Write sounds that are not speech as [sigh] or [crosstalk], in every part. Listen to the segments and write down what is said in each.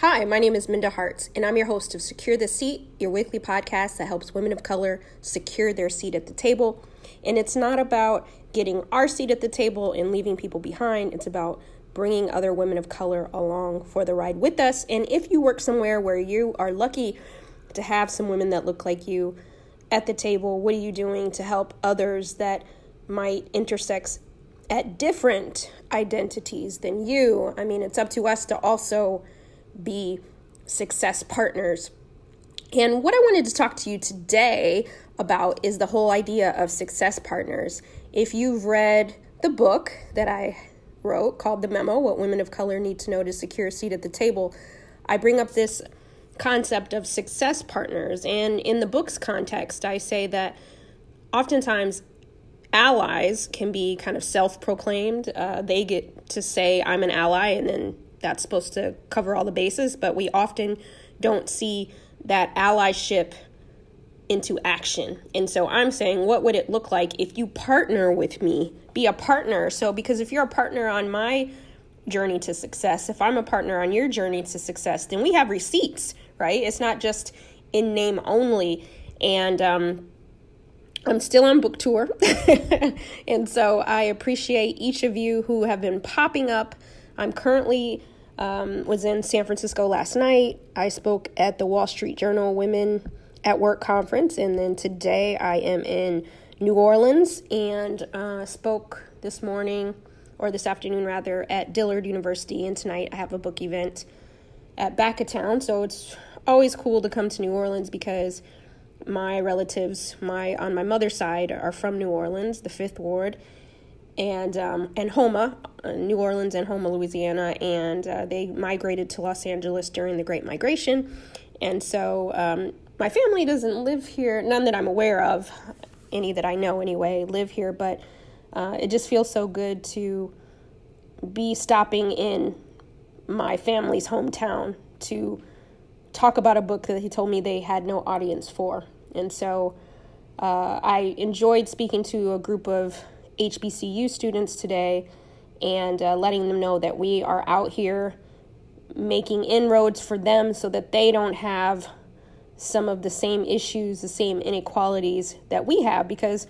Hi, my name is Minda Harts, and I'm your host of Secure the Seat, your weekly podcast that helps women of color secure their seat at the table. And it's not about getting our seat at the table and leaving people behind, it's about bringing other women of color along for the ride with us. And if you work somewhere where you are lucky to have some women that look like you at the table, what are you doing to help others that might intersect at different identities than you? I mean, it's up to us to also be success partners. And what I wanted to talk to you today about is the whole idea of success partners. If you've read the book that I wrote called The Memo What Women of Color Need to Know to Secure a Seat at the Table, I bring up this concept of success partners. And in the book's context, I say that oftentimes allies can be kind of self proclaimed. Uh, they get to say, I'm an ally, and then that's supposed to cover all the bases, but we often don't see that allyship into action. And so I'm saying, what would it look like if you partner with me? Be a partner. So, because if you're a partner on my journey to success, if I'm a partner on your journey to success, then we have receipts, right? It's not just in name only. And um, I'm still on book tour. [laughs] and so I appreciate each of you who have been popping up I'm currently um, was in San Francisco last night. I spoke at the Wall Street Journal Women at Work conference, and then today I am in New Orleans and uh, spoke this morning or this afternoon rather at Dillard University, and tonight I have a book event at back of town. So it's always cool to come to New Orleans because my relatives, my on my mother's side, are from New Orleans, the Fifth Ward and um, and Houma, uh, New Orleans and Houma, Louisiana, and uh, they migrated to Los Angeles during the Great Migration, and so um, my family doesn't live here, none that I'm aware of, any that I know anyway, live here, but uh, it just feels so good to be stopping in my family's hometown to talk about a book that he told me they had no audience for, and so. Uh, I enjoyed speaking to a group of HBCU students today and uh, letting them know that we are out here making inroads for them so that they don't have some of the same issues, the same inequalities that we have because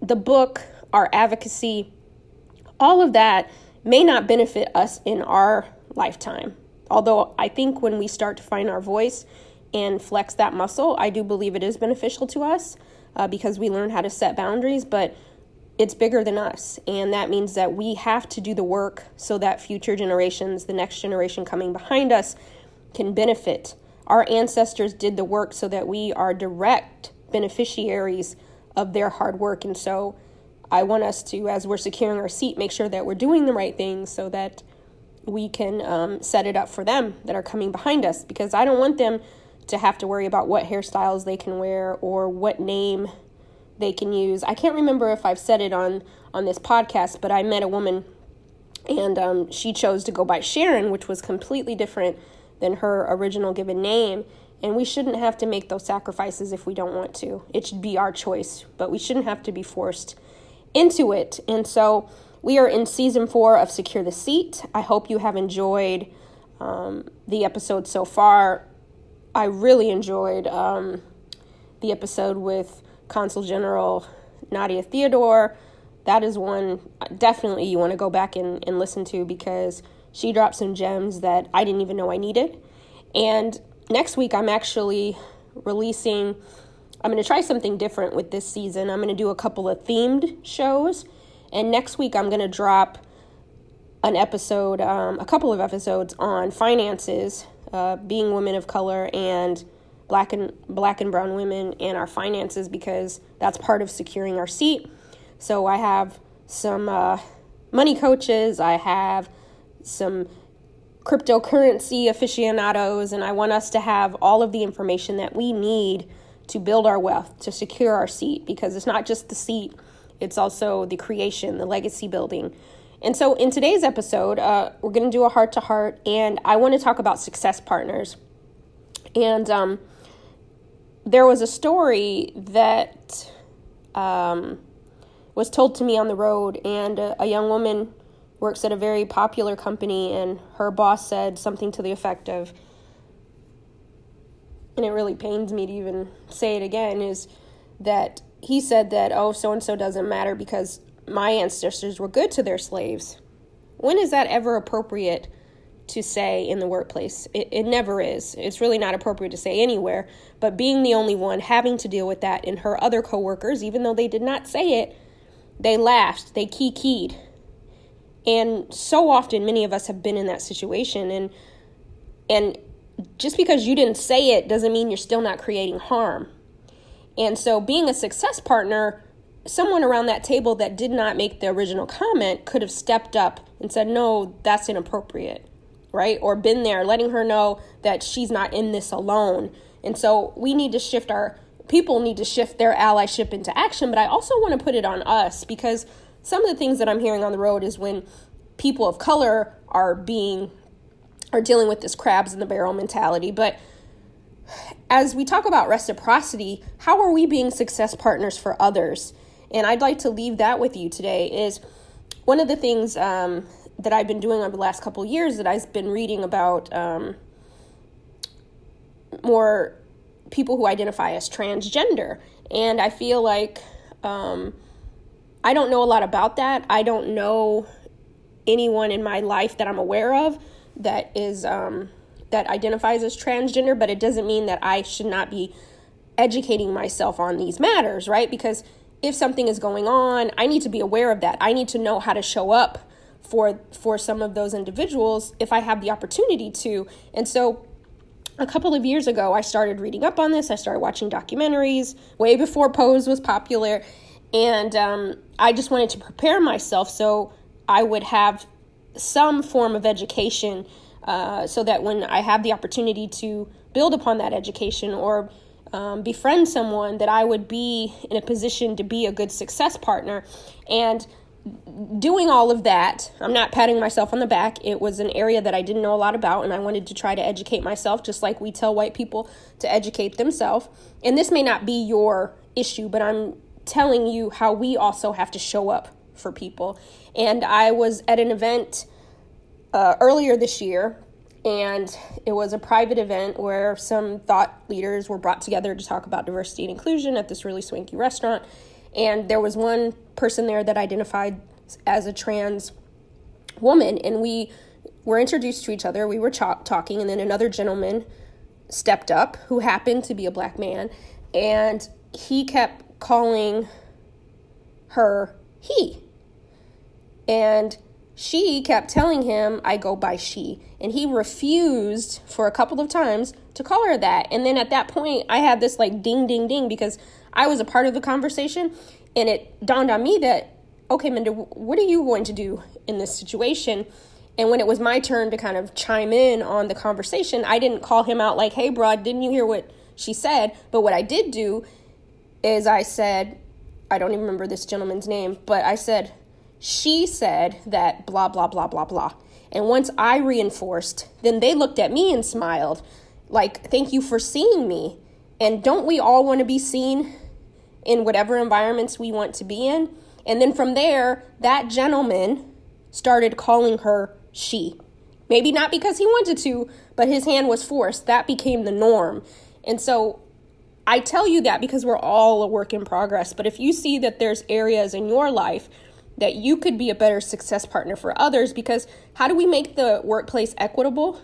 the book, our advocacy, all of that may not benefit us in our lifetime. Although I think when we start to find our voice and flex that muscle, I do believe it is beneficial to us uh, because we learn how to set boundaries. But it's bigger than us. And that means that we have to do the work so that future generations, the next generation coming behind us, can benefit. Our ancestors did the work so that we are direct beneficiaries of their hard work. And so I want us to, as we're securing our seat, make sure that we're doing the right things so that we can um, set it up for them that are coming behind us. Because I don't want them to have to worry about what hairstyles they can wear or what name they can use. I can't remember if I've said it on on this podcast, but I met a woman and um, she chose to go by Sharon, which was completely different than her original given name. And we shouldn't have to make those sacrifices if we don't want to. It should be our choice, but we shouldn't have to be forced into it. And so we are in season four of Secure the Seat. I hope you have enjoyed um, the episode so far. I really enjoyed um, the episode with Consul General Nadia Theodore. That is one definitely you want to go back and, and listen to because she dropped some gems that I didn't even know I needed. And next week, I'm actually releasing, I'm going to try something different with this season. I'm going to do a couple of themed shows. And next week, I'm going to drop an episode, um, a couple of episodes on finances, uh, being women of color, and black and black and brown women and our finances because that's part of securing our seat. So I have some uh, money coaches, I have some cryptocurrency aficionados, and I want us to have all of the information that we need to build our wealth, to secure our seat, because it's not just the seat, it's also the creation, the legacy building. And so in today's episode, uh, we're going to do a heart to heart, and I want to talk about success partners. And um, there was a story that um, was told to me on the road, and a, a young woman works at a very popular company, and her boss said something to the effect of, and it really pains me to even say it again, is that he said that, oh, so and so doesn't matter because my ancestors were good to their slaves. When is that ever appropriate to say in the workplace? It, it never is. It's really not appropriate to say anywhere. But being the only one having to deal with that and her other coworkers, even though they did not say it, they laughed, they key-keyed. And so often many of us have been in that situation and and just because you didn't say it doesn't mean you're still not creating harm. And so being a success partner someone around that table that did not make the original comment could have stepped up and said, No, that's inappropriate, right? Or been there, letting her know that she's not in this alone. And so we need to shift our people need to shift their allyship into action. But I also want to put it on us because some of the things that I'm hearing on the road is when people of color are being are dealing with this crabs in the barrel mentality. But as we talk about reciprocity, how are we being success partners for others? And I'd like to leave that with you today is one of the things um, that I've been doing over the last couple years that I've been reading about um, more people who identify as transgender. And I feel like um, I don't know a lot about that. I don't know anyone in my life that I'm aware of that is um, that identifies as transgender, but it doesn't mean that I should not be educating myself on these matters, right? Because if something is going on, I need to be aware of that. I need to know how to show up for for some of those individuals if I have the opportunity to. And so a couple of years ago, I started reading up on this. I started watching documentaries way before Pose was popular. And um, I just wanted to prepare myself so I would have some form of education uh, so that when I have the opportunity to build upon that education or um, befriend someone that I would be in a position to be a good success partner. And doing all of that, I'm not patting myself on the back. It was an area that I didn't know a lot about, and I wanted to try to educate myself, just like we tell white people to educate themselves. And this may not be your issue, but I'm telling you how we also have to show up for people. And I was at an event uh, earlier this year and it was a private event where some thought leaders were brought together to talk about diversity and inclusion at this really swanky restaurant. And there was one person there that identified as a trans woman, and we were introduced to each other. We were talking, and then another gentleman stepped up who happened to be a black man, and he kept calling her he. And she kept telling him, I go by she. And he refused for a couple of times to call her that. And then at that point, I had this like ding, ding, ding because I was a part of the conversation. And it dawned on me that, okay, Minda, what are you going to do in this situation? And when it was my turn to kind of chime in on the conversation, I didn't call him out like, hey, bro, didn't you hear what she said? But what I did do is I said, I don't even remember this gentleman's name, but I said, she said that blah, blah, blah, blah, blah. And once I reinforced, then they looked at me and smiled, like, thank you for seeing me. And don't we all want to be seen in whatever environments we want to be in? And then from there, that gentleman started calling her she. Maybe not because he wanted to, but his hand was forced. That became the norm. And so I tell you that because we're all a work in progress. But if you see that there's areas in your life that you could be a better success partner for others because how do we make the workplace equitable?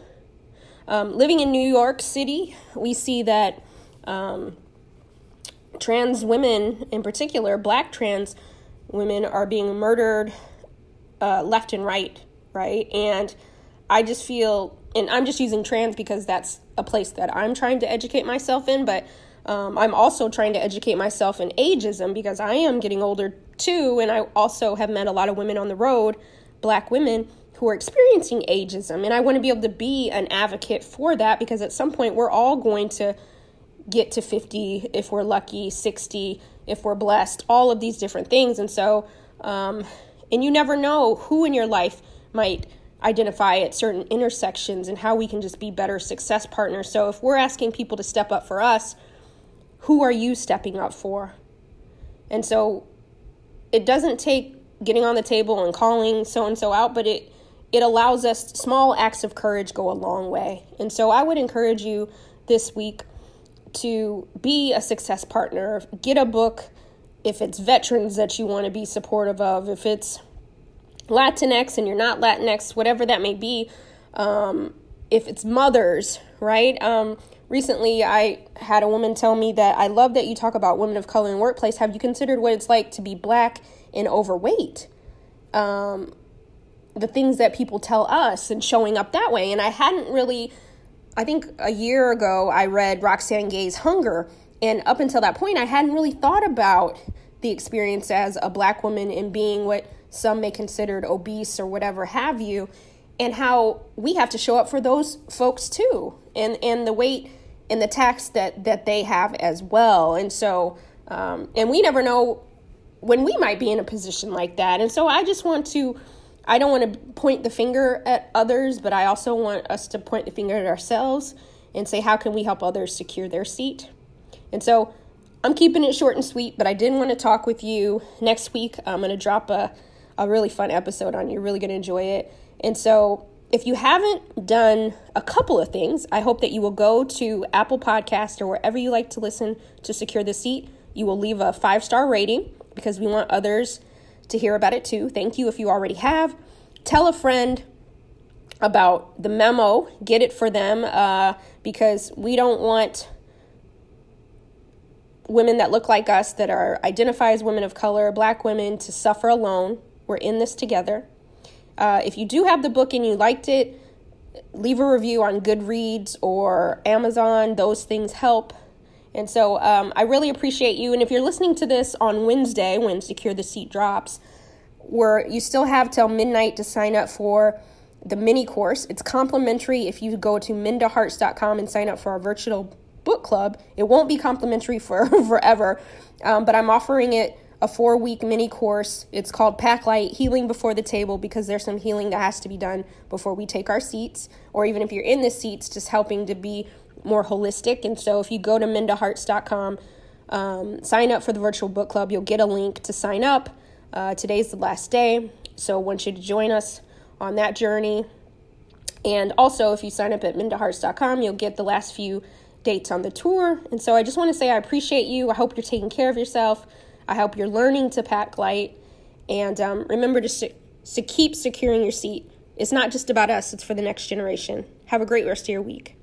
Um, living in New York City, we see that um, trans women, in particular, black trans women, are being murdered uh, left and right, right? And I just feel, and I'm just using trans because that's a place that I'm trying to educate myself in, but um, I'm also trying to educate myself in ageism because I am getting older too. And I also have met a lot of women on the road, black women, who are experiencing ageism. And I want to be able to be an advocate for that because at some point we're all going to get to 50 if we're lucky, 60 if we're blessed, all of these different things. And so, um, and you never know who in your life might identify at certain intersections and how we can just be better success partners. So if we're asking people to step up for us, who are you stepping up for? And so it doesn't take getting on the table and calling so and so out, but it it allows us small acts of courage go a long way. And so I would encourage you this week to be a success partner. Get a book if it's veterans that you want to be supportive of, if it's Latinx and you're not Latinx, whatever that may be, um, if it's mothers, right? Um, recently, I had a woman tell me that I love that you talk about women of color in workplace. Have you considered what it's like to be black and overweight? Um, the things that people tell us and showing up that way. And I hadn't really, I think a year ago, I read Roxane Gay's Hunger. And up until that point, I hadn't really thought about the experience as a black woman and being what some may consider obese or whatever have you, and how we have to show up for those folks too, and and the weight and the tax that that they have as well. And so, um, and we never know when we might be in a position like that. And so, I just want to I don't want to point the finger at others, but I also want us to point the finger at ourselves and say, how can we help others secure their seat? And so I'm keeping it short and sweet, but I did want to talk with you next week. I'm going to drop a, a really fun episode on you. You're really going to enjoy it. And so if you haven't done a couple of things, I hope that you will go to Apple Podcast or wherever you like to listen to secure the seat. You will leave a five star rating because we want others to hear about it too. Thank you if you already have. Tell a friend about the memo, get it for them uh, because we don't want women that look like us, that are identify as women of color, black women, to suffer alone. We're in this together. Uh, if you do have the book and you liked it, leave a review on Goodreads or Amazon. Those things help. And so um, I really appreciate you. And if you're listening to this on Wednesday when Secure the Seat drops, where you still have till midnight to sign up for the mini course. It's complimentary if you go to mindaharts.com and sign up for our virtual book club. It won't be complimentary for [laughs] forever, um, but I'm offering it a four week mini course. It's called Pack Light Healing Before the Table because there's some healing that has to be done before we take our seats, or even if you're in the seats, just helping to be more holistic. And so if you go to mindaharts.com, um, sign up for the virtual book club, you'll get a link to sign up. Uh, today's the last day, so I want you to join us on that journey. And also, if you sign up at mindaharts.com, you'll get the last few dates on the tour. And so I just want to say I appreciate you. I hope you're taking care of yourself. I hope you're learning to pack light. And um, remember to, se- to keep securing your seat. It's not just about us, it's for the next generation. Have a great rest of your week.